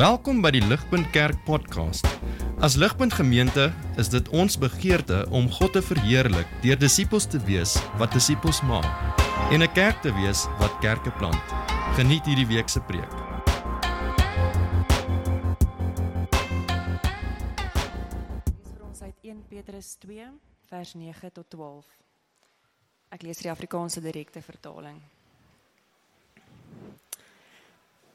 Welkom by die Ligpunt Kerk podcast. As Ligpunt Gemeente is dit ons begeerte om God te verheerlik deur disippels te wees wat disippels maak en 'n kerk te wees wat kerke plant. Geniet hierdie week se preek. Lees ons uit 1 Petrus 2 vers 9 tot 12. Ek lees die Afrikaanse direkte vertaling.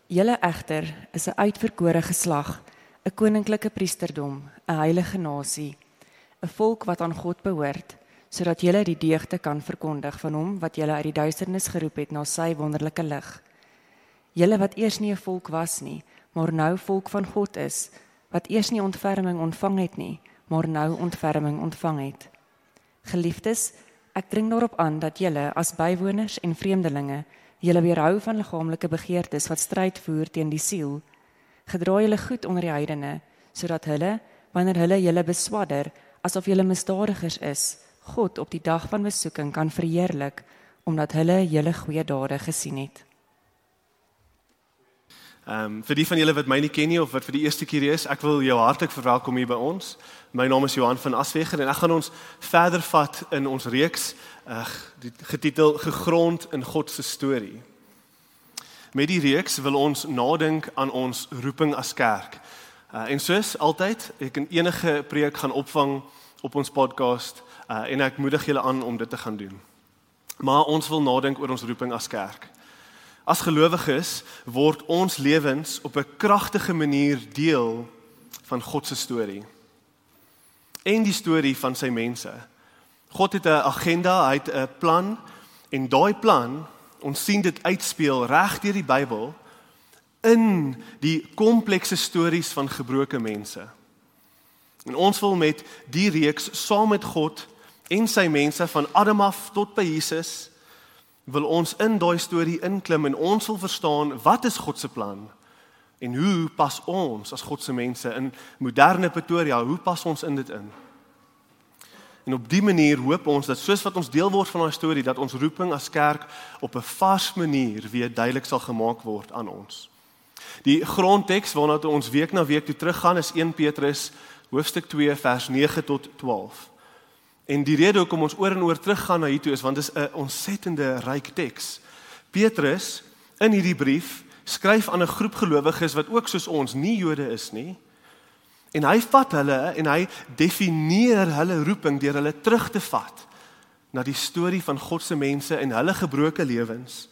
Julle egter is 'n uitverkore geslag, 'n koninklike priesterdom, 'n heilige nasie, 'n volk wat aan God behoort, sodat julle die deugde kan verkondig van hom wat julle uit die duisternis geroep het na sy wonderlike lig. Julle wat eers nie 'n volk was nie, maar nou volk van God is, wat eers nie ontferming ontvang het nie, maar nou ontferming ontvang het. Geliefdes, ek dring daarop aan dat julle as bywoners en vreemdelinge julle weerhou van liggaamlike begeertes wat stryd voer teen die siel. Gedra julle goed onder die heidene, sodat hulle, wanneer hulle julle beswadder asof julle misdadigers is, God op die dag van besoeking kan verheerlik omdat hulle julle goeie dade gesien het. Ehm um, vir die van julle wat my nie ken nie of wat vir die eerste keer is, ek wil jou hartlik verwelkom hier by ons. My naam is Johan van Aswegen en ek gaan ons verder vat in ons reeks uh, die getitel gegrond in God se storie. Met die reeks wil ons nadink aan ons roeping as kerk. Uh, en soos altyd, ek kan enige preek gaan opvang op ons podcast uh, en ek moedig julle aan om dit te gaan doen. Maar ons wil nadink oor ons roeping as kerk. As gelowiges word ons lewens op 'n kragtige manier deel van God se storie. En die storie van sy mense. God het 'n agenda, hy het 'n plan en daai plan, ons sien dit uitspeel reg deur die Bybel in die komplekse stories van gebroke mense. En ons wil met die reeks saam met God en sy mense van Adam af tot by Jesus wil ons in daai storie inklim en ons wil verstaan wat is God se plan en hoe pas ons as God se mense in moderne Pretoria hoe pas ons in dit in? En op dië manier hoop ons dat soos wat ons deel word van daai storie dat ons roeping as kerk op 'n vars manier weer duidelik sal gemaak word aan ons. Die grondteks waarna ons week na week toe teruggaan is 1 Petrus hoofstuk 2 vers 9 tot 12 En die rede hoekom ons oor en oor teruggaan na hierdie is want dit is 'n ontsettende ryk teks. Petrus in hierdie brief skryf aan 'n groep gelowiges wat ook soos ons nie Jode is nie. En hy vat hulle en hy definieer hulle roeping deur hulle terug te vat na die storie van God se mense en hulle gebroke lewens.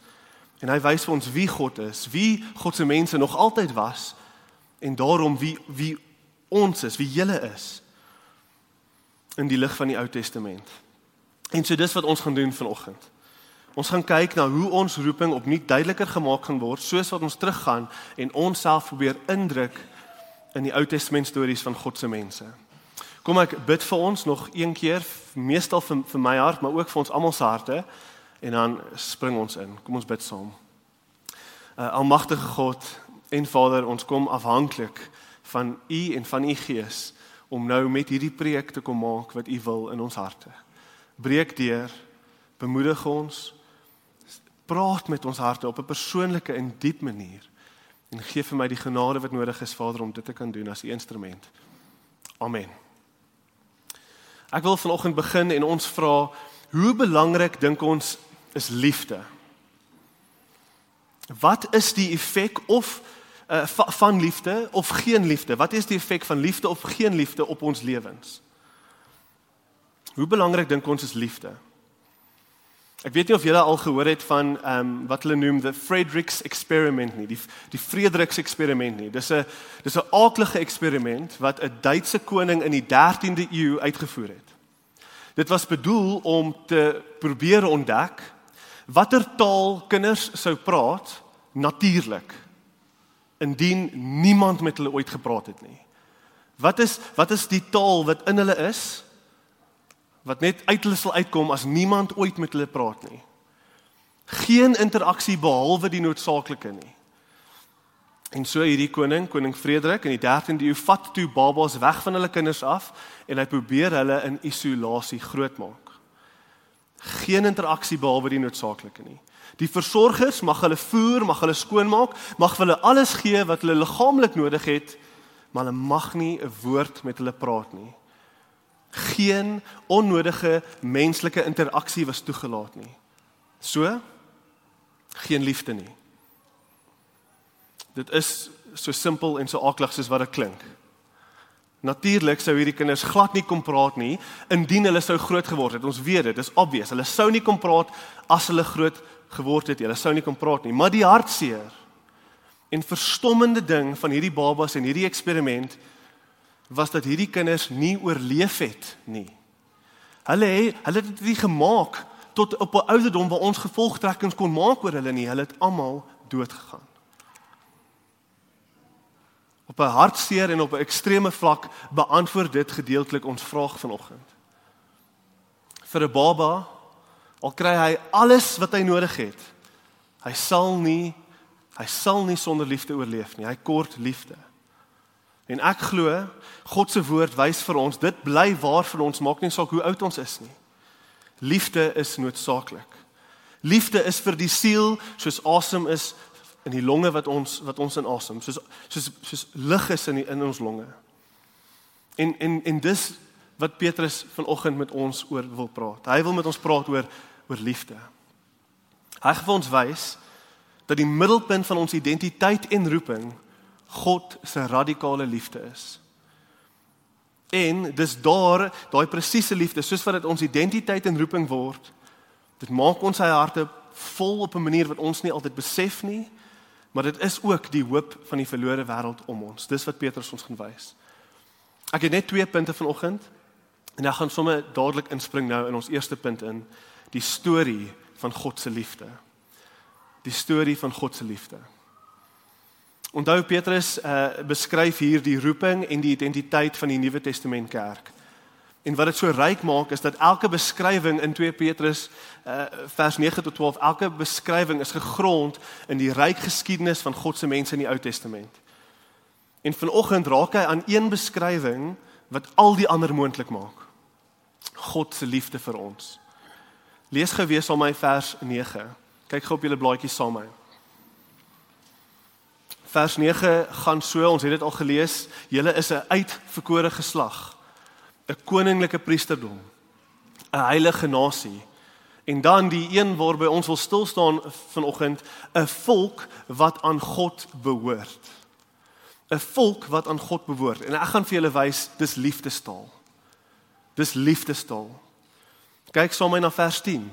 En hy wys vir ons wie God is, wie God se mense nog altyd was en daarom wie wie ons is, wie julle is in die lig van die Ou Testament. En so dis wat ons gaan doen vanoggend. Ons gaan kyk na hoe ons roeping opnuut duideliker gemaak gaan word soos wat ons teruggaan en onsself probeer indruk in die Ou Testament stories van God se mense. Kom ek bid vir ons nog een keer, meestal vir, vir my hart, maar ook vir ons almal se harte en dan spring ons in. Kom ons bid saam. Uh, Almagtige God en Vader, ons kom afhanklik van U en van U Gees om nou met hierdie preek te kom maak wat U wil in ons harte. Breek deur, bemoedig ons, praat met ons harte op 'n persoonlike en diep manier en gee vir my die genade wat nodig is Vader om dit te kan doen as 'n instrument. Amen. Ek wil vanoggend begin en ons vra hoe belangrik dink ons is liefde? Wat is die effek of uh, van liefde of geen liefde? Wat is die effek van liefde of geen liefde op ons lewens? Hoe belangrik dink ons is liefde? Ek weet nie of julle al gehoor het van ehm um, wat hulle noem the Fredericks experiment nie, die die Fredericks eksperiment nie. Dis 'n dis 'n aardige eksperiment wat 'n Duitse koning in die 13de eeu uitgevoer het. Dit was bedoel om te probeer ontdek watter taal kinders sou praat natuurlik indien niemand met hulle ooit gepraat het nie. Wat is wat is die taal wat in hulle is wat net uit hulle sal uitkom as niemand ooit met hulle praat nie? Geen interaksie behalwe die noodsaaklike nie. En so hierdie koning, koning Frederik in die 13de eeu vat toe babas weg van hulle kinders af en hy probeer hulle in isolasie grootmaak. Geen interaksie behalwe die noodsaaklike nie. Die versorgers mag hulle voer, mag hulle skoonmaak, mag hulle alles gee wat hulle liggaamlik nodig het, maar hulle mag nie 'n woord met hulle praat nie. Geen onnodige menslike interaksie was toegelaat nie. So geen liefde nie. Dit is so simpel en so aklig soos wat dit klink. Natuurlik sou hierdie kinders glad nie kom praat nie indien hulle sou groot geword het. Ons weet dit, dis obvious. Hulle sou nie kom praat as hulle groot geword het. Hulle sou nie kom praat nie. Maar die hartseer en verstommende ding van hierdie babas en hierdie eksperiment was dat hierdie kinders nie oorleef het nie. Hulle het hulle het dit nie gemaak tot op 'n ouderdom waar ons gevolgtrekkings kon maak oor hulle nie. Hulle het almal dood gegaan. Op 'n hartseer en op 'n ekstreme vlak beantwoord dit gedeeltelik ons vraag vanoggend. Vir 'n baba, al kry hy alles wat hy nodig het, hy sal nie hy sal nie sonder liefde oorleef nie. Hy kort liefde. En ek glo God se woord wys vir ons dit bly waar vir ons maak nie saak hoe oud ons is nie. Liefde is noodsaaklik. Liefde is vir die siel soos asem is in die longe wat ons wat ons inasem, soos soos soos lug is in die, in ons longe. En en en dis wat Petrus vanoggend met ons oor wil praat. Hy wil met ons praat oor oor liefde. Hy gaan ons wys dat die middelpunt van ons identiteit en roeping God se radikale liefde is. En dis daar, daai presiese liefde, soos wat dit ons identiteit en roeping word, dit maak ons sy harte vol op 'n manier wat ons nie altyd besef nie, maar dit is ook die hoop van die verlore wêreld om ons. Dis wat Petrus ons gaan wys. Ek het net twee punte vanoggend en ek gaan sommer dadelik inspring nou in ons eerste punt in die storie van God se liefde. Die storie van God se liefde. Onthou Petrus uh, beskryf hier die roeping en die identiteit van die Nuwe Testament kerk. En wat dit so ryk maak is dat elke beskrywing in 2 Petrus uh, vers 9 tot 12, elke beskrywing is gegrond in die ryk geskiedenis van God se mense in die Ou Testament. En vanoggend raak hy aan een beskrywing wat al die ander moontlik maak. God se liefde vir ons. Lees gou weer saam my vers 9. Kyk gou op julle blaadjie saam met my. Vers 9 gaan so, ons het dit al gelees, julle is 'n uitverkore geslag 'n koninklike priesterdom, 'n heilige nasie. En dan die een waarby ons wil stil staan vanoggend, 'n volk wat aan God behoort. 'n Volk wat aan God behoort. En ek gaan vir julle wys, dis liefdestaal. Dis liefdestaal. Kyk saam met my na vers 10.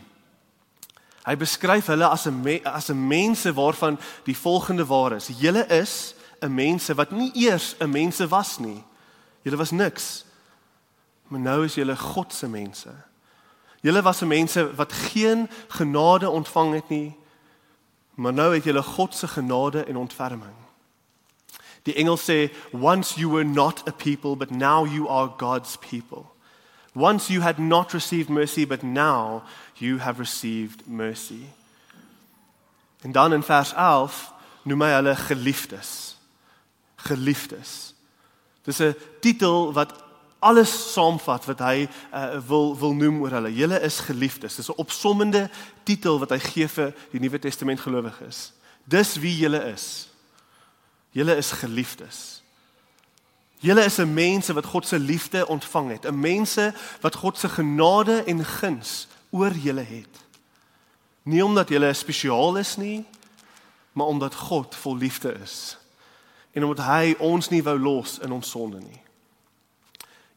Hy beskryf hulle as 'n as 'n mense waarvan die volgende waar is. Julle is 'n mense wat nie eers 'n mense was nie. Julle was niks. Maar nou is julle God se mense. Julle was 'n mense wat geen genade ontvang het nie. Maar nou het julle God se genade en ontferming. Die engel sê once you were not a people but now you are God's people. Once you had not received mercy but now you have received mercy. En dan in vers 11 noem hy hulle geliefdes. Geliefdes. Dis 'n titel wat alles saamvat wat hy uh, wil wil noem oor hulle. Julle is geliefdes. Dis 'n opsommende titel wat hy gee vir die Nuwe Testament gelowiges. Dis wie julle is. Julle is geliefdes. Julle is 'n mense wat God se liefde ontvang het, 'n mense wat God se genade en guns oor julle het. Nie omdat julle spesiaal is nie, maar omdat God vol liefde is. En omdat hy ons nie wou los in ons sonde nie.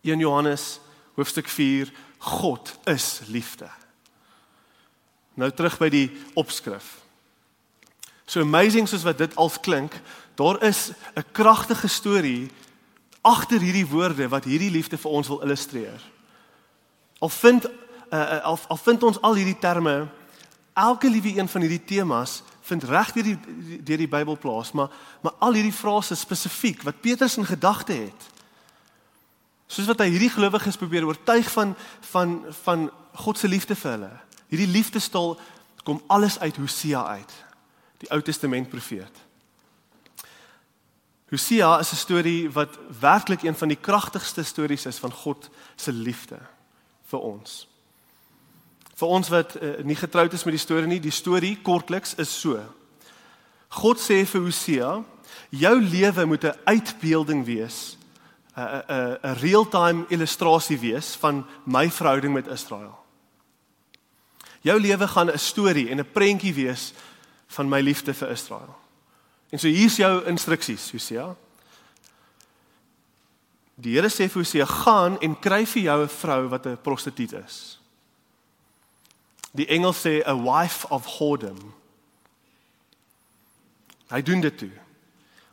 1 Johannes hoofstuk 4 God is liefde. Nou terug by die opskrif. So amazing soos wat dit als klink, daar is 'n kragtige storie agter hierdie woorde wat hierdie liefde vir ons wil illustreer. Al vind uh, al, al vind ons al hierdie terme elke liewe een van hierdie temas vind reg deur die deur die Bybel plaas, maar maar al hierdie frases spesifiek wat Petrus in gedagte het Soos wat hy hierdie gelowiges probeer oortuig van van van God se liefde vir hulle. Hierdie liefdestaal kom alles uit Hosea uit. Die Ou Testament profeet. Hosea is 'n storie wat werklik een van die kragtigste stories is van God se liefde vir ons. Vir ons wat uh, nie getroud is met die storie nie, die storie kortliks is so. God sê vir Hosea, jou lewe moet 'n uitbeelding wees, 'n 'n 'n real-time illustrasie wees van my verhouding met Israel. Jou lewe gaan 'n storie en 'n prentjie wees van my liefde vir Israel. En so hier's jou instruksies, Hosea. Die Here sê vir Hosea: "Gaan en kry vir jou 'n vrou wat 'n prostituut is." Die engel sê 'n wife of whoredom. Hy doen dit toe.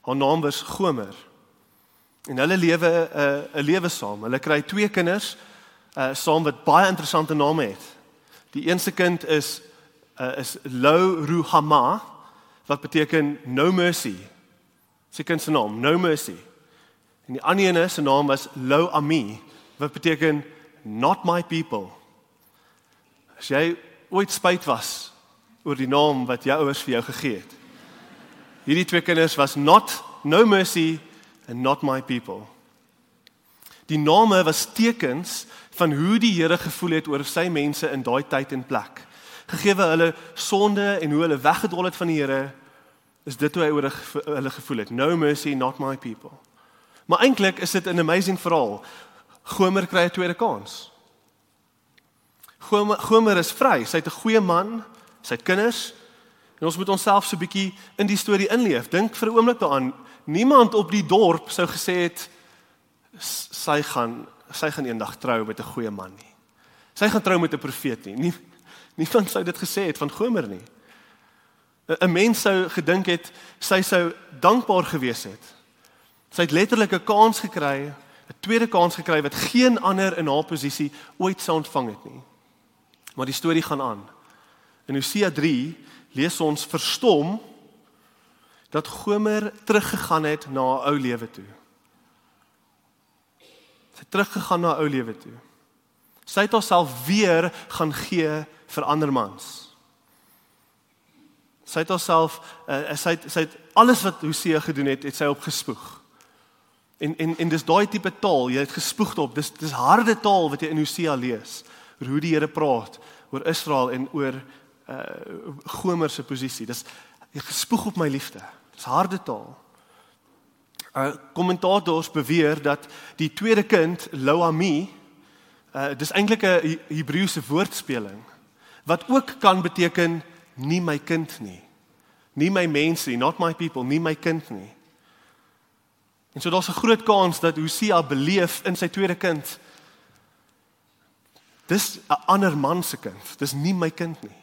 Haar naam was Gomer. En hulle lewe 'n uh, 'n lewe saam. Hulle kry twee kinders uh saam wat baie interessante name het. Die eerste kind is uh, is Lo Ruhama wat beteken no mercy. Sy kind se naam, no mercy. En die ander ene se naam was Lo Ami wat beteken not my people. As jy ooit spyt was oor die naam wat jou ouers vir jou gegee het. Hierdie twee kinders was not no mercy and not my people. Die name was tekens van hoe die Here gevoel het oor sy mense in daai tyd en plek. Gegee hulle sonde en hoe hulle weggedrol het van die Here, is dit hoe hy oor hulle gevoel het. No mercy, not my people. Maar eintlik is dit 'n amazing verhaal. Gomer kry 'n tweede kans. Gomer, Gomer is vry. Het 'n goeie man, sy kinders. En ons moet onsself so 'n bietjie in die storie inleef. Dink vir 'n oomblik daaraan. Niemand op die dorp sou gesê het sy gaan sy gaan eendag trou met 'n goeie man nie. Sy gaan trou met 'n profeet nie. Nie niemand sou dit gesê het van Gomer nie. 'n Mens sou gedink het sy sou dankbaar gewees het. Sy het letterlik 'n kans gekry, 'n tweede kans gekry wat geen ander in haar posisie ooit sou ontvang het nie. Maar die storie gaan aan. In Hosea 3 lees ons verstom dat Gomer teruggegaan het na haar ou lewe toe. Sy het teruggegaan na haar ou lewe toe. Sy het haarself weer gaan gee vir ander mans. Sy het haarself uh, sy het, sy het alles wat Hosea gedoen het, het sy opgespoeg. En en en dis daai tipe taal, jy het gespoeg op. Dis dis harde taal wat jy in Hosea lees oor hoe die Here praat oor Israel en oor uh Gomer se posisie. Dis jy gespoeg op my liefde. Dis harde taal. Uh kommentators beweer dat die tweede kind Loami uh dis eintlik 'n Hebreëse woordspeling wat ook kan beteken nie my kind nie. Nie my mense nie, not my people, nie my kind nie. En so daar's 'n groot kans dat Hosea beleef in sy tweede kind dis 'n ander man se kind. Dis nie my kind nie.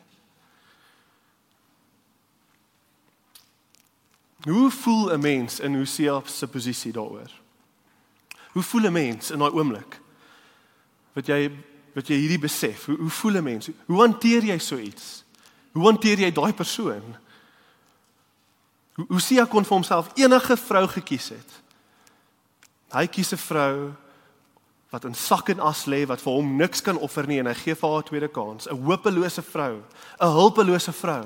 Hoe voel 'n mens in Hosea se posisie daaroor? Hoe voel 'n mens in daai oomblik? Wat jy wat jy hierdie besef, hoe hoe voel 'n mens? Hoe hanteer jy so iets? Hoe hanteer jy daai persoon? Hosea kon vir homself enige vrou gekies het. Hy kies 'n vrou wat in sak en as lê wat vir hom niks kan offer nie en hy gee vir haar 'n tweede kans, 'n hopelose vrou, 'n hulpelose vrou.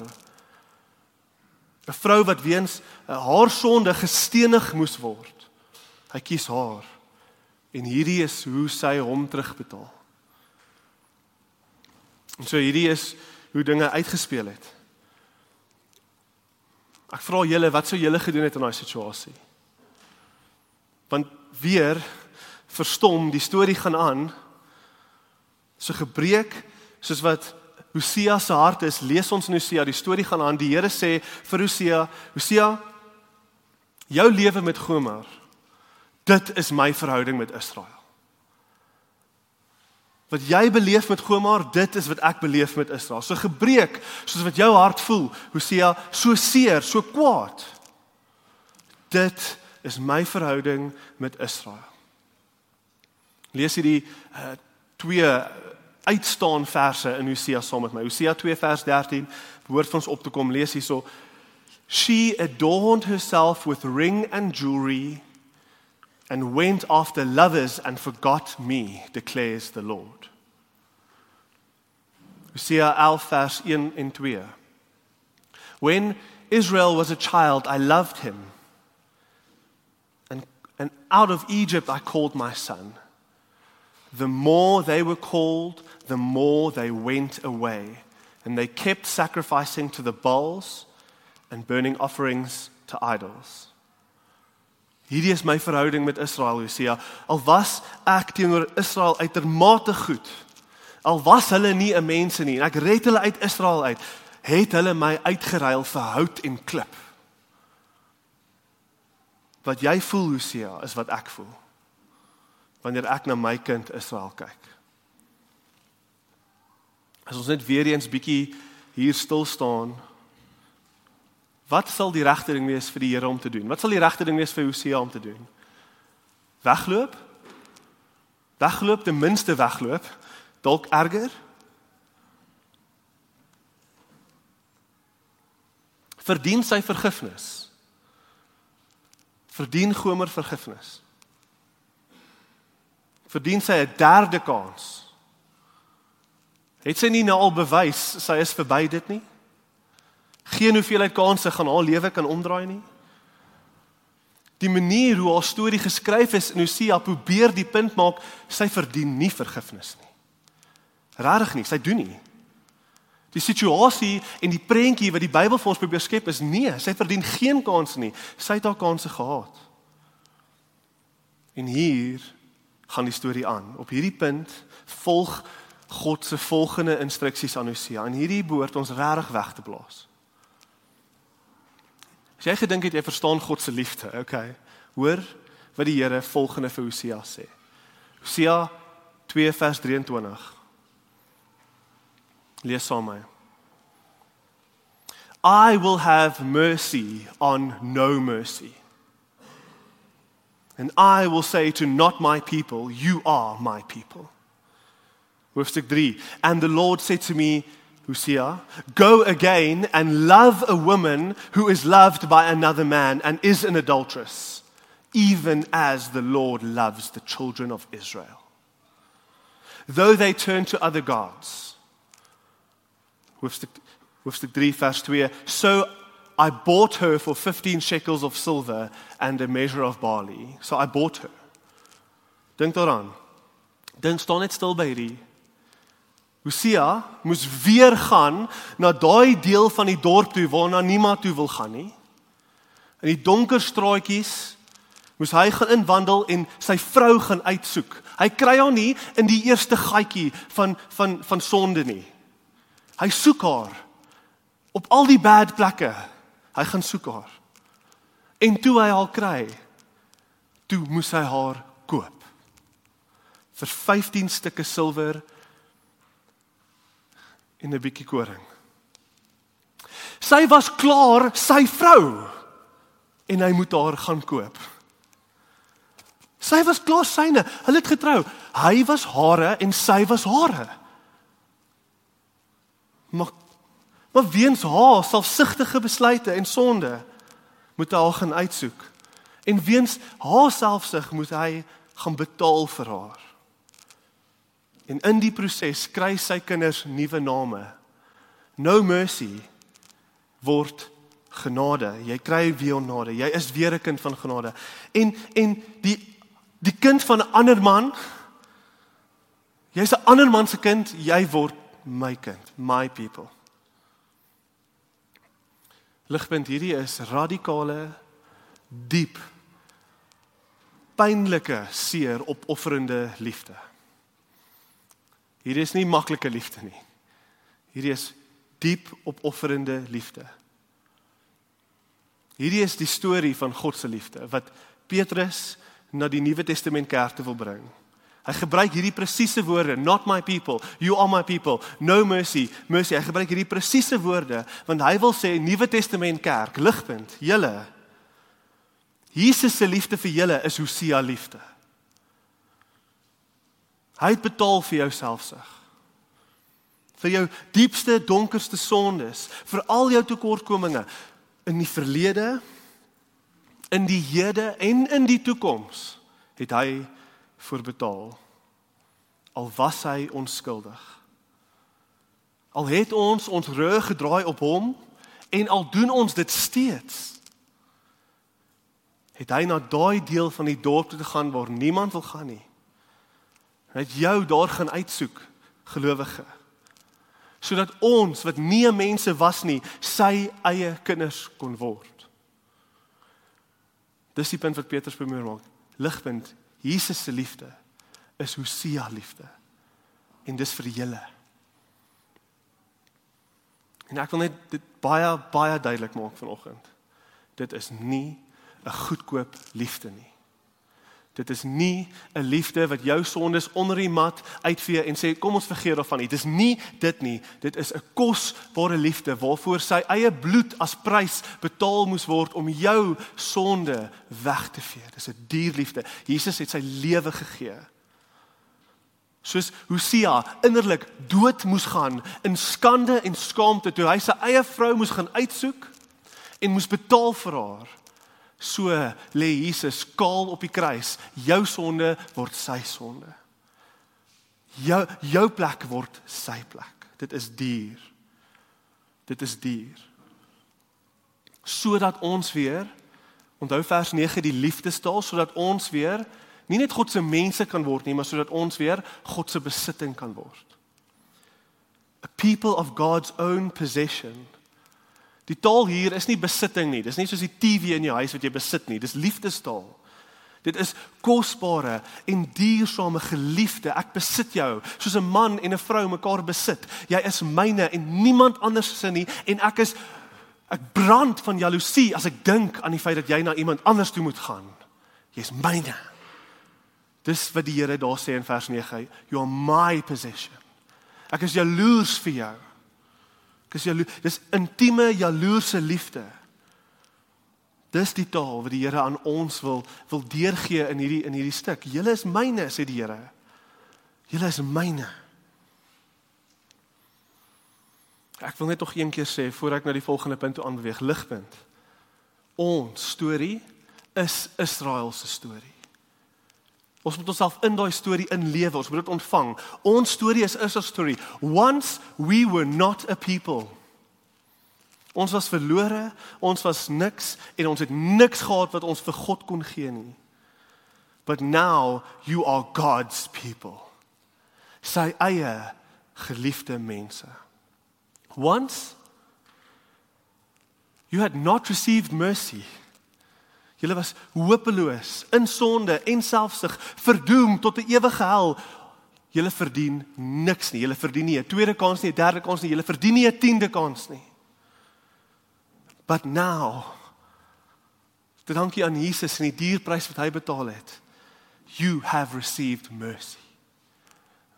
'n vrou wat weens uh, haar sonde gestenig moes word. Hy kies haar. En hierdie is hoe sy hom terugbetaal. En so hierdie is hoe dinge uitgespeel het. Ek vra julle, wat sou julle gedoen het in daai situasie? Want weer verstom, die storie gaan aan. So gebreek soos wat Hosea se hart is, lees ons in Hosea, die storie gaan aan. Die Here sê vir Hosea, Hosea, jou lewe met Gomer, dit is my verhouding met Israel. Wat jy beleef met Gomer, dit is wat ek beleef met Israel. So gebreek, soos wat jou hart voel, Hosea, so seer, so kwaad. Dit is my verhouding met Israel. Lees hierdie uh, twee uitstaan verse in Hosea saam met my. Hosea 2 vers 13 behoort vir ons op te kom. Lees hierso. She adorned herself with ring and jewelry and went after lovers and forgot me, declares the Lord. Hosea 11 vers 1 en 2. When Israel was a child, I loved him. And, and out of Egypt I called my son. The more they were called, the more they went away, and they kept sacrificing to the Baals and burning offerings to idols. Hierdie is my verhouding met Israel, Hosea. Al was ek teenoor Israel uitermate goed, al was hulle nie 'n mense nie en ek red hulle uit Israel uit, het hulle my uitgeruil vir hout en klip. Wat jy voel, Hosea, is wat ek voel. Wanneer ek na my kind Israel kyk. As ons net weer eens bietjie hier stil staan Wat sal die regte ding wees vir die Here om te doen? Wat sal die regte ding wees vir Hosea om te doen? Wegloop? Wegloop, ten minste wegloop. Dalk erger? Verdien sy vergifnis? Verdien Gomer vergifnis? Verdien sy 'n derde kans? Het sy nie nou al bewys sy is verby dit nie? Geen hoeveelheid kansse gaan haar lewe kan omdraai nie. Die manier hoe haar storie geskryf is en Hosea probeer die punt maak, sy verdien nie vergifnis nie. Rarig nie, sy doen nie. Die situasie en die prentjie wat die Bybel vir ons probeer skep is nee, sy verdien geen kans nie. Sy het haar kansse gehad. En hier gaan die storie aan. Op hierdie punt volg God se volgende instruksies aan Hosea. En hierdie behoort ons regtig weg te blaas. As jy gedink het jy verstaan God se liefde, okay. Hoor wat die Here volgende vir Hosea sê. Hosea 2 vers 23. Lees saam met my. I will have mercy on no mercy. And I will say to not my people, you are my people. Hoofstuk 3. And the Lord said to me, Hosea, go again and love a woman who is loved by another man and is an adulteress, even as the Lord loves the children of Israel. Though they turn to other gods. Hoofstuk, hoofstuk 3 vers 2. So I bought her for 15 shekels of silver and a measure of barley. So I bought her. Dink daaraan. Dink staan net stil by hierdie Hosea moes weer gaan na daai deel van die dorp toe waarna niemand toe wil gaan nie. In die donker straatjies moes hy gaan inwandel en sy vrou gaan uitsoek. Hy kry haar nie in die eerste gatjie van van van sonde nie. Hy soek haar op al die bad plekke. Hy gaan soek haar. En toe hy haar kry, toe moes hy haar koop. Vir 15 stukke silwer en 'n bietjie koring. Sy was klaar, sy vrou en hy moet haar gaan koop. Sy was klaar syne. Hulle het getrou. Hy was hare en sy was hare. Maar maar weens haar selfsugtige besluite en sonde moet hy haar gaan uitsoek. En weens haar selfsug moet hy gaan betaal vir haar. En in die proses kry sy kinders nuwe name. No mercy word genade. Jy kry weer genade. Jy is weer 'n kind van genade. En en die die kind van 'n ander man jy's 'n ander man se kind, jy word my kind, my people. Ligpunt hierdie is radikale diep pynlike seer opofferende liefde. Hierdie is nie maklike liefde nie. Hierdie is diep opofferende liefde. Hierdie is die storie van God se liefde wat Petrus na die Nuwe Testament kerk te wil bring. Hy gebruik hierdie presiese woorde, not my people, you are my people, no mercy, mercy. Hy gebruik hierdie presiese woorde want hy wil sê Nuwe Testament kerk, ligpunt, julle Jesus se liefde vir julle is Hosea liefde. Hy het betaal vir jou selfsug. Vir jou diepste donkerste sondes, vir al jou tekortkominge in die verlede, in die hede en in die toekoms het hy voorbetaal. Al was hy onskuldig. Al het ons ons rug gedraai op hom en al doen ons dit steeds. Het hy na daai deel van die dorp toe gegaan waar niemand wil gaan nie Hy het jou daar gaan uitsoek gelowige. Sodat ons wat nie mense was nie, sy eie kinders kon word. Dis die punt wat Petrus bemoer maak. Ligpunt, Jesus se liefde is Hosea liefde. En dis vir julle. En ek wil net dit baie baie duidelik maak vanoggend. Dit is nie 'n goedkoop liefde nie. Dit is nie 'n liefde wat jou sondes onder die mat uitvee en sê kom ons vergeet daarvan nie. Dit is nie dit nie. Dit is 'n kosbare liefde waarvoor sy eie bloed as prys betaal moes word om jou sonde weg te vee. Dis 'n duur liefde. Jesus het sy lewe gegee soos Hosea innerlik dood moes gaan in skande en skaamte toe hy sy eie vrou moes gaan uitsoek en moes betaal vir haar so lê Jesus kaal op die kruis jou sonde word sy sonde jou jou plek word sy plek dit is duur dit is duur sodat ons weer onthou vers 9 die liefdestaal sodat ons weer nie net God se mense kan word nie, maar sodat ons weer God se besitting kan word. A people of God's own possession. Die taal hier is nie besitting nie. Dis nie soos die TV in jou huis wat jy besit nie. Dis liefdestaal. Dit is kosbare en diersame geliefde. Ek besit jou soos 'n man en 'n vrou mekaar besit. Jy is myne en niemand anders se nie en ek is ek brand van jaloesie as ek dink aan die feit dat jy na iemand anders toe moet gaan. Jy's myne. Dis wat die Here daar sê in vers 9, you are my possession. Ek is jaloers vir jou. Ek is jaloers. Dis intieme jaloerse liefde. Dis die taal wat die Here aan ons wil wil deurgee in hierdie in hierdie stuk. Julle is myne, sê die Here. Julle is myne. Ek wil net nog een keer sê voor ek na die volgende punt toe aanbeweeg, ligpunt. Ons storie is Israel se storie. Ons moet onsself in daai storie inlewe. Ons moet dit ontvang. Ons storie is is 'n storie. Once we were not a people. Ons was verlore, ons was niks en ons het niks gehad wat ons vir God kon gee nie. But now you are God's people. Sy eie geliefde mense. Once you had not received mercy. Julle was hopeloos, in sonde en selfsug, verdoem tot 'n ewige hel. Julle verdien niks nie. Julle verdien nie 'n tweede kans nie, 'n derde kans nie. Julle verdien nie 'n tiende kans nie. But now, te dankie aan Jesus en die dierprys wat hy betaal het, you have received mercy.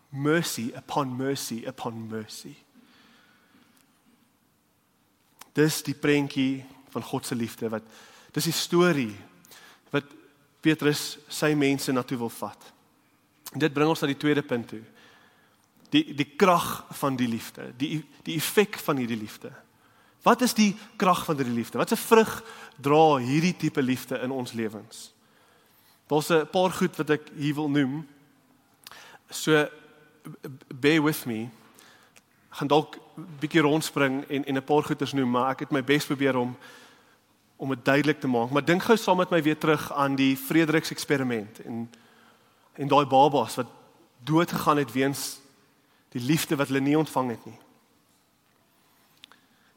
Mercy upon mercy upon mercy. Dis die prentjie van God se liefde wat Dis die storie wat Petrus sy mense na toe wil vat. En dit bring ons na die tweede punt toe. Die die krag van die liefde, die die effek van hierdie liefde. Wat is die krag van hierdie liefde? Watse vrug dra hierdie tipe liefde in ons lewens? Daar's 'n paar goed wat ek hier wil noem. So bear with me. Ek gaan dalk 'n bietjie rondspring en en 'n paar goeters noem, maar ek het my bes probeer om om dit duidelik te maak. Maar dink gou saam met my weer terug aan die Frederiks eksperiment en en daai babas wat dood gegaan het weens die liefde wat hulle nie ontvang het nie.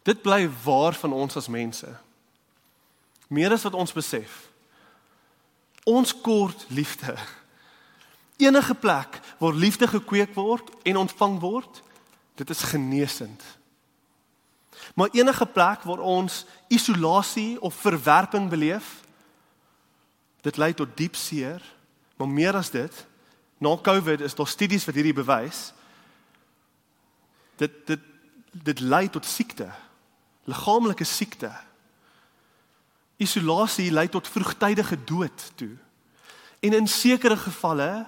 Dit bly waar van ons as mense. Meer as wat ons besef. Ons kort liefde. Enige plek waar liefde gekweek word en ontvang word, dit is genesend. Maar enige plek waar ons isolasie of verwerping beleef, dit lei tot diep seer, maar meer as dit, na COVID is daar studies wat hierdie bewys. Dit dit dit lei tot siekte, liggaamlike siekte. Isolasie lei tot vroegtydige dood toe. En in sekere gevalle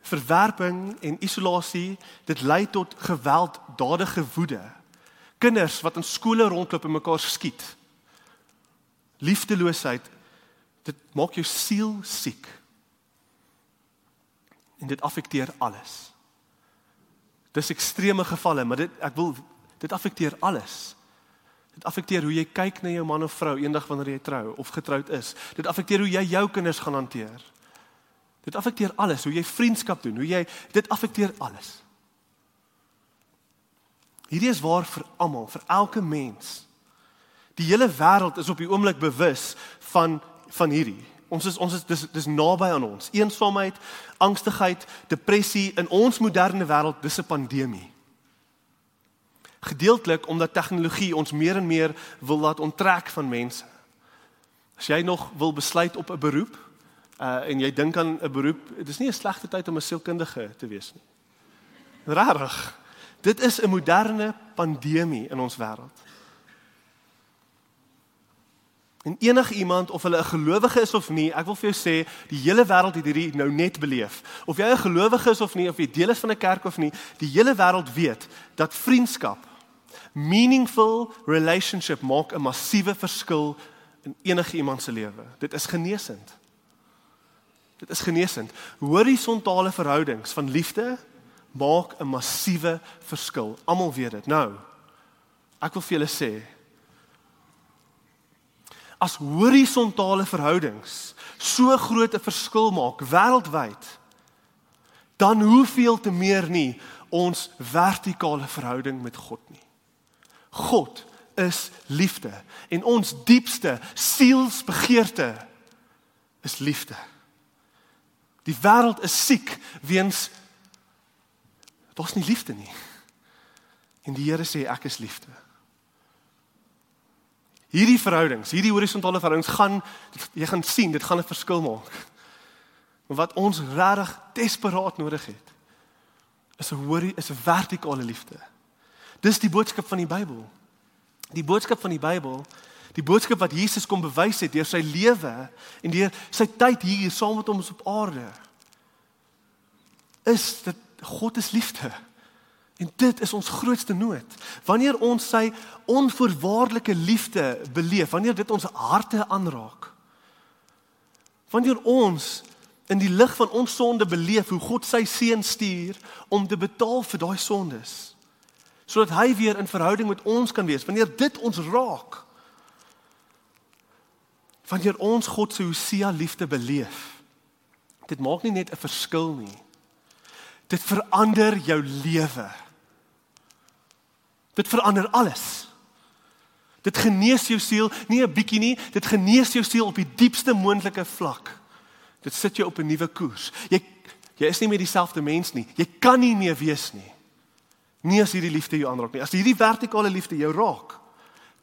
verwerping en isolasie, dit lei tot gewelddadige woede Kinders wat in skole rondloop en mekaar skiet. Liefdeloosheid dit maak jou siel siek. En dit affekteer alles. Dis ekstreme gevalle, maar dit ek wil dit affekteer alles. Dit affekteer hoe jy kyk na jou man of vrou eendag wanneer jy trou of getroud is. Dit affekteer hoe jy jou kinders gaan hanteer. Dit affekteer alles, hoe jy vriendskap doen, hoe jy dit affekteer alles. Hierdie is waar vir almal, vir elke mens. Die hele wêreld is op die oomblik bewus van van hierdie. Ons is ons is dis dis naby aan ons. Eensaamheid, angstigheid, depressie in ons moderne wêreld, dis 'n pandemie. Gedeeltelik omdat tegnologie ons meer en meer wil laat onttrek van mense. As jy nog wil besluit op 'n beroep, uh en jy dink aan 'n beroep, dit is nie 'n slegte tyd om 'n sielkundige te wees nie. Rarig. Dit is 'n moderne pandemie in ons wêreld. En enige iemand of hulle 'n gelowige is of nie, ek wil vir jou sê, die hele wêreld het hierdie nou net beleef. Of jy 'n gelowige is of nie, of jy deel is van 'n kerk of nie, die hele wêreld weet dat vriendskap, meaningful relationship maak 'n massiewe verskil in enige iemand se lewe. Dit is genesend. Dit is genesend. Horisontale verhoudings van liefde maak 'n massiewe verskil. Almal weet dit. Nou, ek wil vir julle sê, as horisontale verhoudings so groot 'n verskil maak wêreldwyd dan hoeveel te meer nie ons vertikale verhouding met God nie. God is liefde en ons diepste sielsbegeerte is liefde. Die wêreld is siek weens daar's nie liefde nie. En die Here sê ek is liefde. Hierdie verhoudings, hierdie horisontale verhoudings gaan jy gaan sien, dit gaan 'n verskil maak. Maar wat ons regtig desperaat nodig het, is 'n horie is 'n vertikale liefde. Dis die boodskap van die Bybel. Die boodskap van die Bybel, die boodskap wat Jesus kom bewys het deur sy lewe en deur sy tyd hier saam met ons op aarde, is dat God is liefde. En dit is ons grootste nood. Wanneer ons sy onvoorwaardelike liefde beleef, wanneer dit ons harte aanraak. Wanneer ons in die lig van ons sonde beleef hoe God sy seun stuur om te betaal vir daai sondes. Sodat hy weer in verhouding met ons kan wees. Wanneer dit ons raak. Wanneer ons God se Hosea liefde beleef. Dit maak nie net 'n verskil nie. Dit verander jou lewe. Dit verander alles. Dit genees jou siel, nie 'n bietjie nie, dit genees jou siel op die diepste moontlike vlak. Dit sit jou op 'n nuwe koers. Jy jy is nie meer dieselfde mens nie. Jy kan nie meer wees nie. Nie as hierdie liefde jou aanraak nie. As hierdie vertikale liefde jou raak,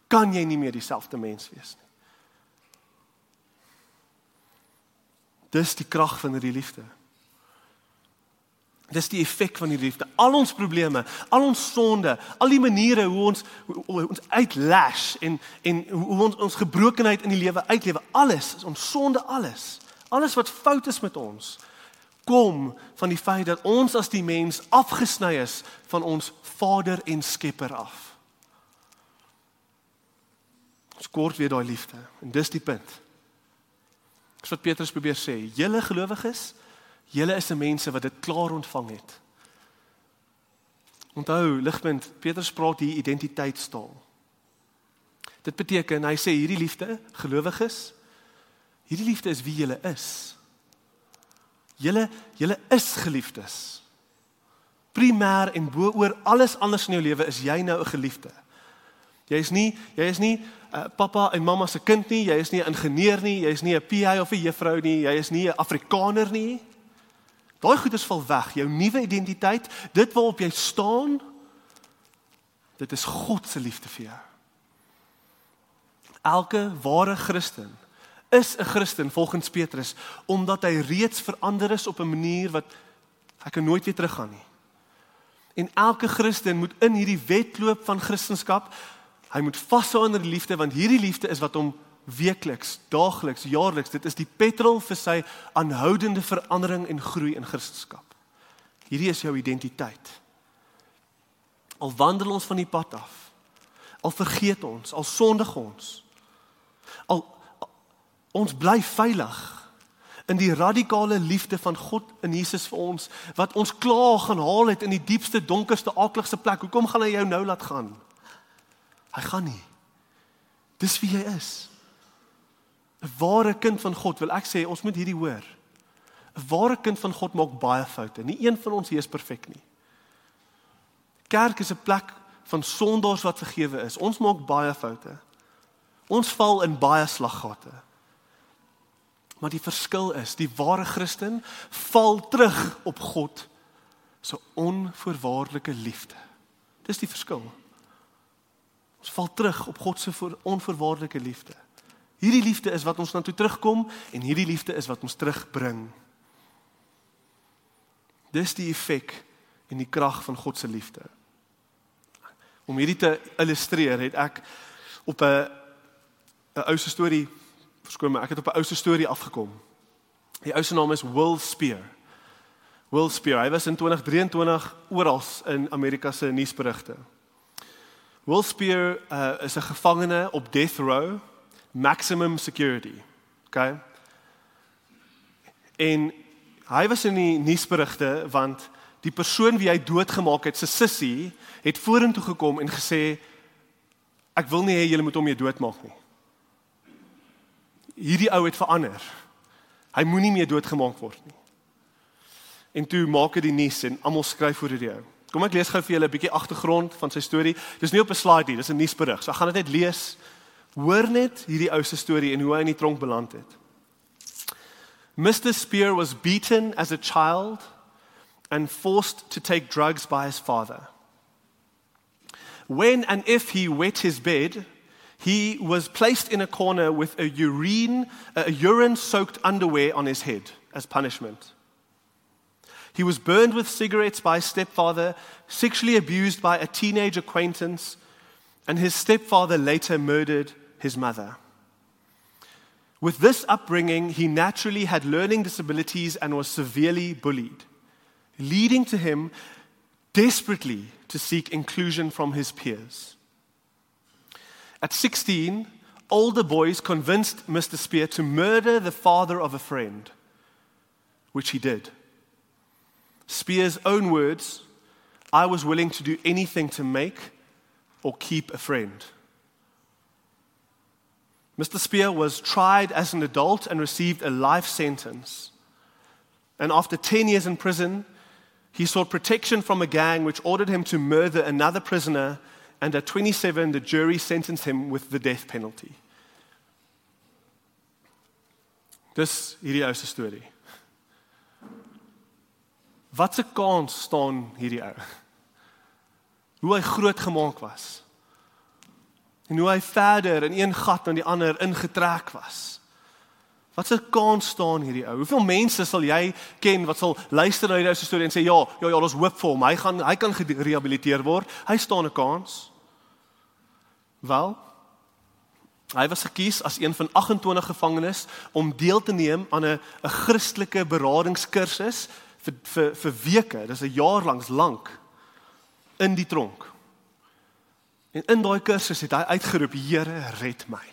kan jy nie meer dieselfde mens wees nie. Dis die krag van hierdie liefde. Dis die effek van die liefde. Al ons probleme, al ons sonde, al die maniere hoe ons hoe, hoe ons uitlash en en hoe ons ons gebrokenheid in die lewe uitlewe, alles, ons sonde alles. Alles wat fout is met ons kom van die feit dat ons as die mens afgesny is van ons Vader en Skepper af. Ons kort weer daai liefde en dis die punt. Dis wat Petrus probeer sê. Julle gelowiges, Julle is 'n mense wat dit klaar ontvang het. Onthou, ligpunt, Petrus praat hier identiteitstaal. Dit beteken hy sê hierdie liefde, gelowiges, hierdie liefde is wie julle is. Julle julle is geliefdes. Primêr en bo oor alles anders in jou lewe is jy nou 'n geliefde. Jy is nie jy is nie uh, pappa en mamma se kind nie, jy is nie 'n ingenieur nie, jy is nie 'n PI of 'n juffrou nie, jy is nie 'n Afrikaner nie. Daai goeders val weg. Jou nuwe identiteit, dit waarop jy staan, dit is God se liefde vir jou. Elke ware Christen is 'n Christen volgens Petrus omdat hy reeds verander is op 'n manier wat hy kan nooit weer teruggaan nie. En elke Christen moet in hierdie wedloop van Christendom, hy moet vashou aan die liefde want hierdie liefde is wat hom weekliks, daagliks, jaarliks. Dit is die petrol vir sy aanhoudende verandering en groei in Christendom. Hierdie is jou identiteit. Al wandel ons van die pad af. Al vergeet ons, al sondig ons. Al, al ons bly veilig in die radikale liefde van God in Jesus vir ons wat ons klaar gaan haal het in die diepste donkerste akligste plek. Hoekom gaan hy jou nou laat gaan? Hy gaan nie. Dis wie hy is. 'n ware kind van God wil ek sê ons moet hierdie hoor. 'n Ware kind van God maak baie foute. Nie een van ons hier is perfek nie. Kerk is 'n plek van sondaars wat vergewe is. Ons maak baie foute. Ons val in baie slaggate. Maar die verskil is, die ware Christen val terug op God se onvoorwaardelike liefde. Dis die verskil. Ons val terug op God se onvoorwaardelike liefde. Hierdie liefde is wat ons na toe terugkom en hierdie liefde is wat ons terugbring. Dis die effek en die krag van God se liefde. Om hierdie te illustreer, het ek op 'n 'n ou se storie verskoon my, ek het op 'n ou se storie afgekom. Die ou se naam is Will Spear. Will Spear, hy was in 2023 oral in Amerika se nuusberigte. Will Spear uh, is 'n gevangene op death row, maximum security. Okay? En hy was in die nuusberigte want die persoon wie hy doodgemaak het, sy sussie, het vorentoe gekom en gesê ek wil nie hê julle moet hom jou doodmaak nie. Hierdie ou het verander. Hy moenie meer doodgemaak word nie. En toe maak dit die nuus en almal skryf oor hierdie ou. Kom ek lees gou vir julle 'n bietjie agtergrond van sy storie. Dis nie op 'n slide nie, dis 'n nuusberig. So ek gaan dit net lees. Hoor net hierdie ou se storie en hoe hy in die tronk beland het. Mr Spear was beaten as a child and forced to take drugs by his father. When and if he wet his bed, he was placed in a corner with a urine, a urine soaked underwear on his head as punishment. He was burned with cigarettes by his stepfather, sexually abused by a teenage acquaintance, and his stepfather later murdered his mother. With this upbringing, he naturally had learning disabilities and was severely bullied leading to him desperately to seek inclusion from his peers. At 16, older boys convinced Mr. Spear to murder the father of a friend, which he did. Spear's own words I was willing to do anything to make or keep a friend. Mr. Spear was tried as an adult and received a life sentence. And after 10 years in prison, he sought protection from a gang which ordered him to murder another prisoner, and at 27, the jury sentenced him with the death penalty. Dis hierdie ou se storie. Wat 'n kans staan hierdie ou? Hoe hy groot gemaak was. En hoe hy verder in een gat na die ander ingetrek was. Wat 'n kans staan hierdie ou? Hoeveel mense sal jy ken wat sal luister na hierdie storie en sê ja, ja, ja, ons hoop vir hom. Hy gaan hy kan gerehabiliteer word. Hy staan 'n kans. Wel, hy was gekies as een van 28 gevangenes om deel te neem aan 'n 'n Christelike beradingskursus vir vir vir weke. Dis 'n jaar lank lank in die tronk. En in daai kursus het hy uitgeroep: "Here, red my."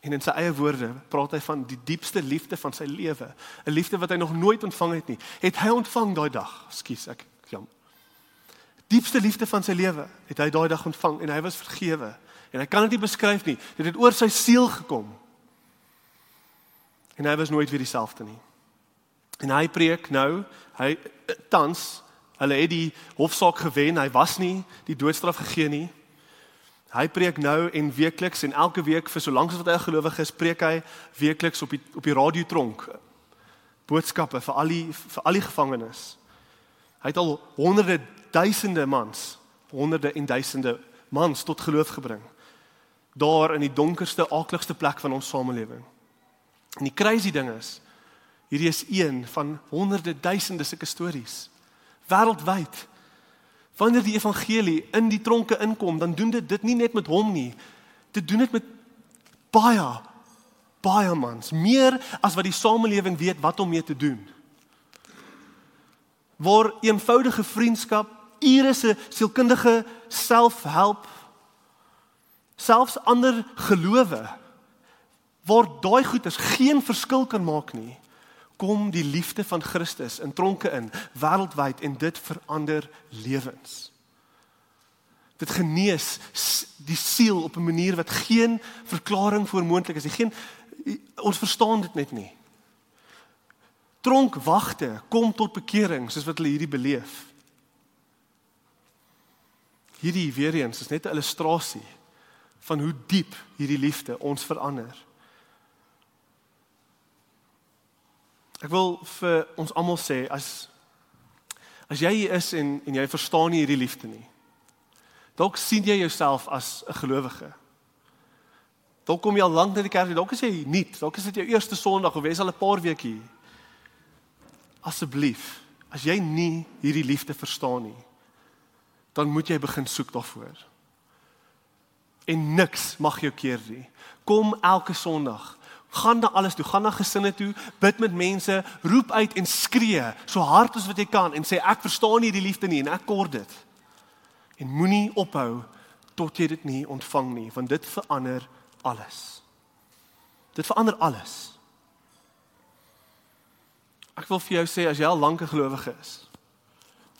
En in sy eie woorde praat hy van die diepste liefde van sy lewe, 'n liefde wat hy nog nooit ontvang het nie. Het hy ontvang daai dag? Skus, ek jam. Diepste liefde van sy lewe het hy daai dag ontvang en hy was vergewe. En hy kan dit nie beskryf nie. Dit het oor sy siel gekom. En hy was nooit weer dieselfde nie. En hy preek nou, hy tans, hulle het die hofsaak gewen. Hy was nie die doodstraf gegee nie. Hy preek nou en weekliks en elke week vir solank as wat hy 'n gelowige is, preek hy weekliks op die op die radiotronk boodskappe vir al die vir al die gevangenes. Hy het al honderde duisende mans, honderde en duisende mans tot geloof gebring. Daar in die donkerste, aakligste plek van ons samelewing. En die crazy ding is, hierdie is een van honderde duisende sulke stories wêreldwyd Wanneer die evangelie in die tronke inkom, dan doen dit dit nie net met hom nie. Dit doen dit met baie baie mans, meer as wat die samelewing weet wat om mee te doen. Waar eenvoudige vriendskap, ure se sielkundige selfhelp selfs ander gelowe waar daai goeders geen verskil kan maak nie kom die liefde van Christus in tronke in wêreldwyd en dit verander lewens. Dit genees die siel op 'n manier wat geen verklaring voor moontlik is. Geen ons verstaan dit net nie. Tronkwagte kom tot bekering soos wat hulle hierdie beleef. hierdie weer eens is net 'n illustrasie van hoe diep hierdie liefde ons verander. Ek wil vir ons almal sê as as jy hier is en en jy verstaan nie hierdie liefde nie. Dalk sien jy jouself as 'n gelowige. Dalk kom jy al lank na die kerk, dalk is jy nuut, dalk is dit jou eerste Sondag of is al 'n paar weke hier. Asseblief, as jy nie hierdie liefde verstaan nie, dan moet jy begin soek daarvoor. En niks mag jou keer nie. Kom elke Sondag. Gaan na alles toe, gaan na gesinne toe, bid met mense, roep uit en skree so hard as wat jy kan en sê ek verstaan nie die liefde nie en ek kort dit. En moenie ophou tot jy dit nie ontvang nie, want dit verander alles. Dit verander alles. Ek wil vir jou sê as jy al lank 'n gelowige is,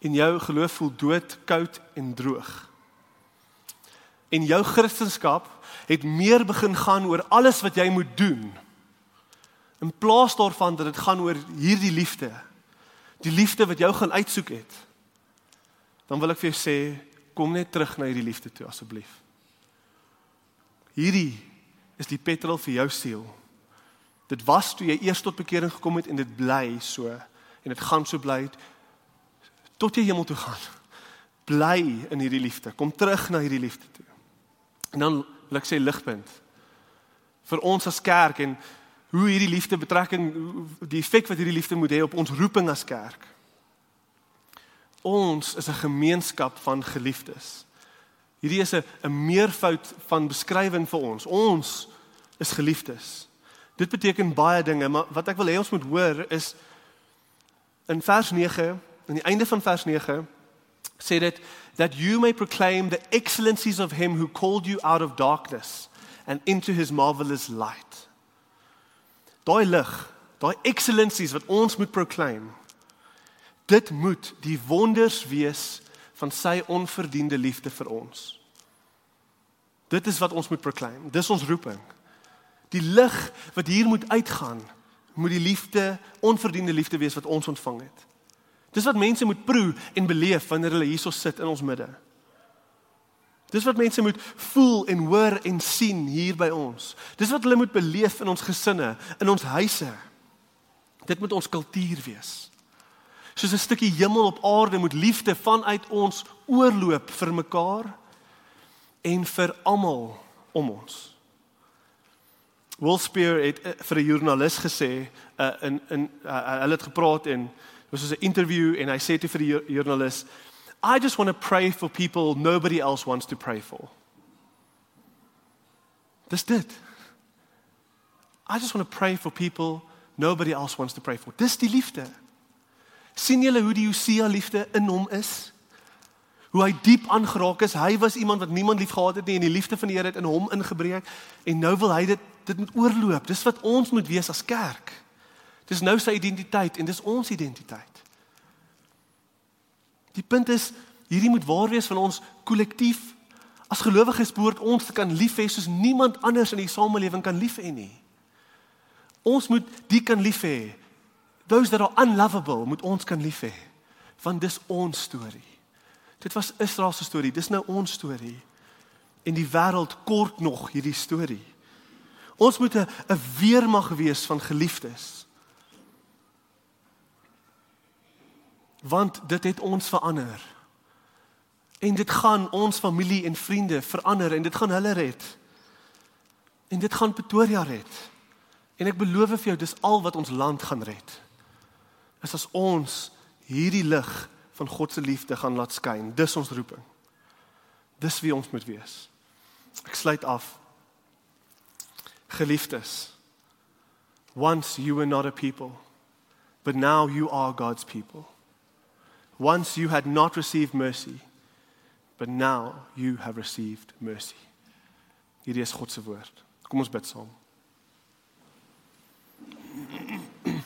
en jou geloof voel dood, koud en droog. En jou kristendom het meer begin gaan oor alles wat jy moet doen. In plaas daarvan dat dit gaan oor hierdie liefde. Die liefde wat jou gaan uitsoek het. Dan wil ek vir jou sê, kom net terug na hierdie liefde toe asseblief. Hierdie is die petrol vir jou siel. Dit was toe jy eers tot bekering gekom het en dit bly so en dit gaan so bly tot jy hemel toe gaan. Bly in hierdie liefde. Kom terug na hierdie liefde toe. En dan wil ek sê ligpunt vir ons as kerk en hoe hierdie liefde betrekking die effek wat hierdie liefde moet hê op ons roeping as kerk. Ons is 'n gemeenskap van geliefdes. Hierdie is 'n 'n meervoud van beskrywing vir ons. Ons is geliefdes. Dit beteken baie dinge, maar wat ek wil hê ons moet hoor is in vers 9 aan die einde van vers 9 sê dit that you may proclaim the excellencies of him who called you out of darkness and into his marvelous light. Daai lig, daai excellencies wat ons moet proclaim. Dit moet die wonders wees van sy onverdiende liefde vir ons. Dit is wat ons moet proclaim. Dis ons roeping. Die lig wat hier moet uitgaan, moet die liefde, onverdiende liefde wees wat ons ontvang het. Dis wat mense moet proe en beleef wanneer hulle hierso sit in ons midde. Dis wat mense moet voel en hoor en sien hier by ons. Dis wat hulle moet beleef in ons gesinne, in ons huise. Dit moet ons kultuur wees. Soos 'n stukkie hemel op aarde moet liefde vanuit ons oorloop vir mekaar en vir almal om ons. Will Spear het uh, vir 'n joernalis gesê uh, in in uh, hulle het gepraat en Dit was 'n interview en hy sê toe vir die joernalis, "I just want to pray for people nobody else wants to pray for." Dis dit. I just want to pray for people nobody else wants to pray for. Dis die liefde. sien julle hoe die Hosea liefde in hom is? Hoe hy diep aangeraak is. Hy was iemand wat niemand liefgehad het nie en die liefde van die Here het in hom ingebreek en nou wil hy dit dit moet oorloop. Dis wat ons moet wees as kerk. Dis nou sy identiteit en dis ons identiteit. Die punt is hierdie moet waar wees van ons kollektief as gelowiges behoort ons te kan lief hê soos niemand anders in die samelewing kan lief hê nie. Ons moet die kan lief hê. Those that are unlovable moet ons kan lief hê. Want dis ons storie. Dit was Israel se storie, dis nou ons storie. En die wêreld kort nog hierdie storie. Ons moet 'n weermag wees van geliefdes. Want dit het ons verander. En dit gaan ons familie en vriende verander en dit gaan hulle red. En dit gaan Pretoria red. En ek beloof vir jou dis al wat ons land gaan red. Is as ons hierdie lig van God se liefde gaan laat skyn. Dis ons roeping. Dis wie ons moet wees. Ek sluit af. Geliefdes. Once you were not a people, but now you are God's people. Once you had not received mercy, but now you have received mercy. Hierdie is God se woord. Kom ons bid saam.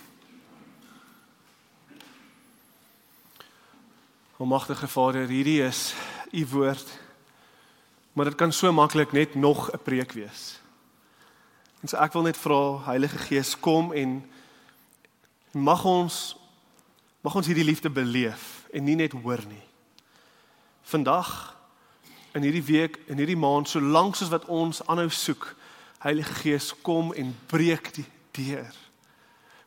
Almagtige Vader, hierdie is u woord. Maar dit kan so maklik net nog 'n preek wees. En so ek wil net vra Heilige Gees kom en mag ons mag ons hierdie liefde beleef en nie net hoor nie. Vandag in hierdie week, in hierdie maand, solank soos wat ons aanhou soek, Heilige Gees kom en breek die deur.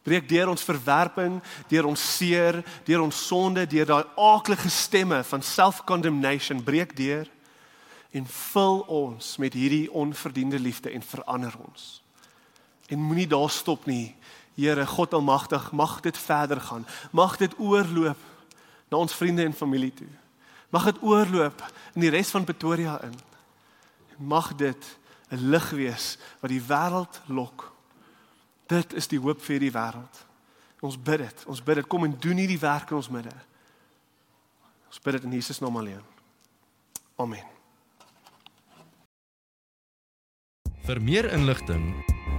Breek deur ons verwerping, deur ons seer, deur ons sonde, deur daai aaklige stemme van self-condemnation, breek deur en vul ons met hierdie onverdiende liefde en verander ons. En moenie daar stop nie. Here God almagtig, mag dit verder gaan. Mag dit oorloop na ons vriende en familie toe. Mag dit oorloop in die res van Pretoria in. Mag dit 'n lig wees wat die wêreld lok Dit is die hoop vir die wêreld. Ons bid dit. Ons bid dit kom en doen hierdie werk in ons midde. Ons bid dit in Jesus naam alleen. Amen. Vir meer inligting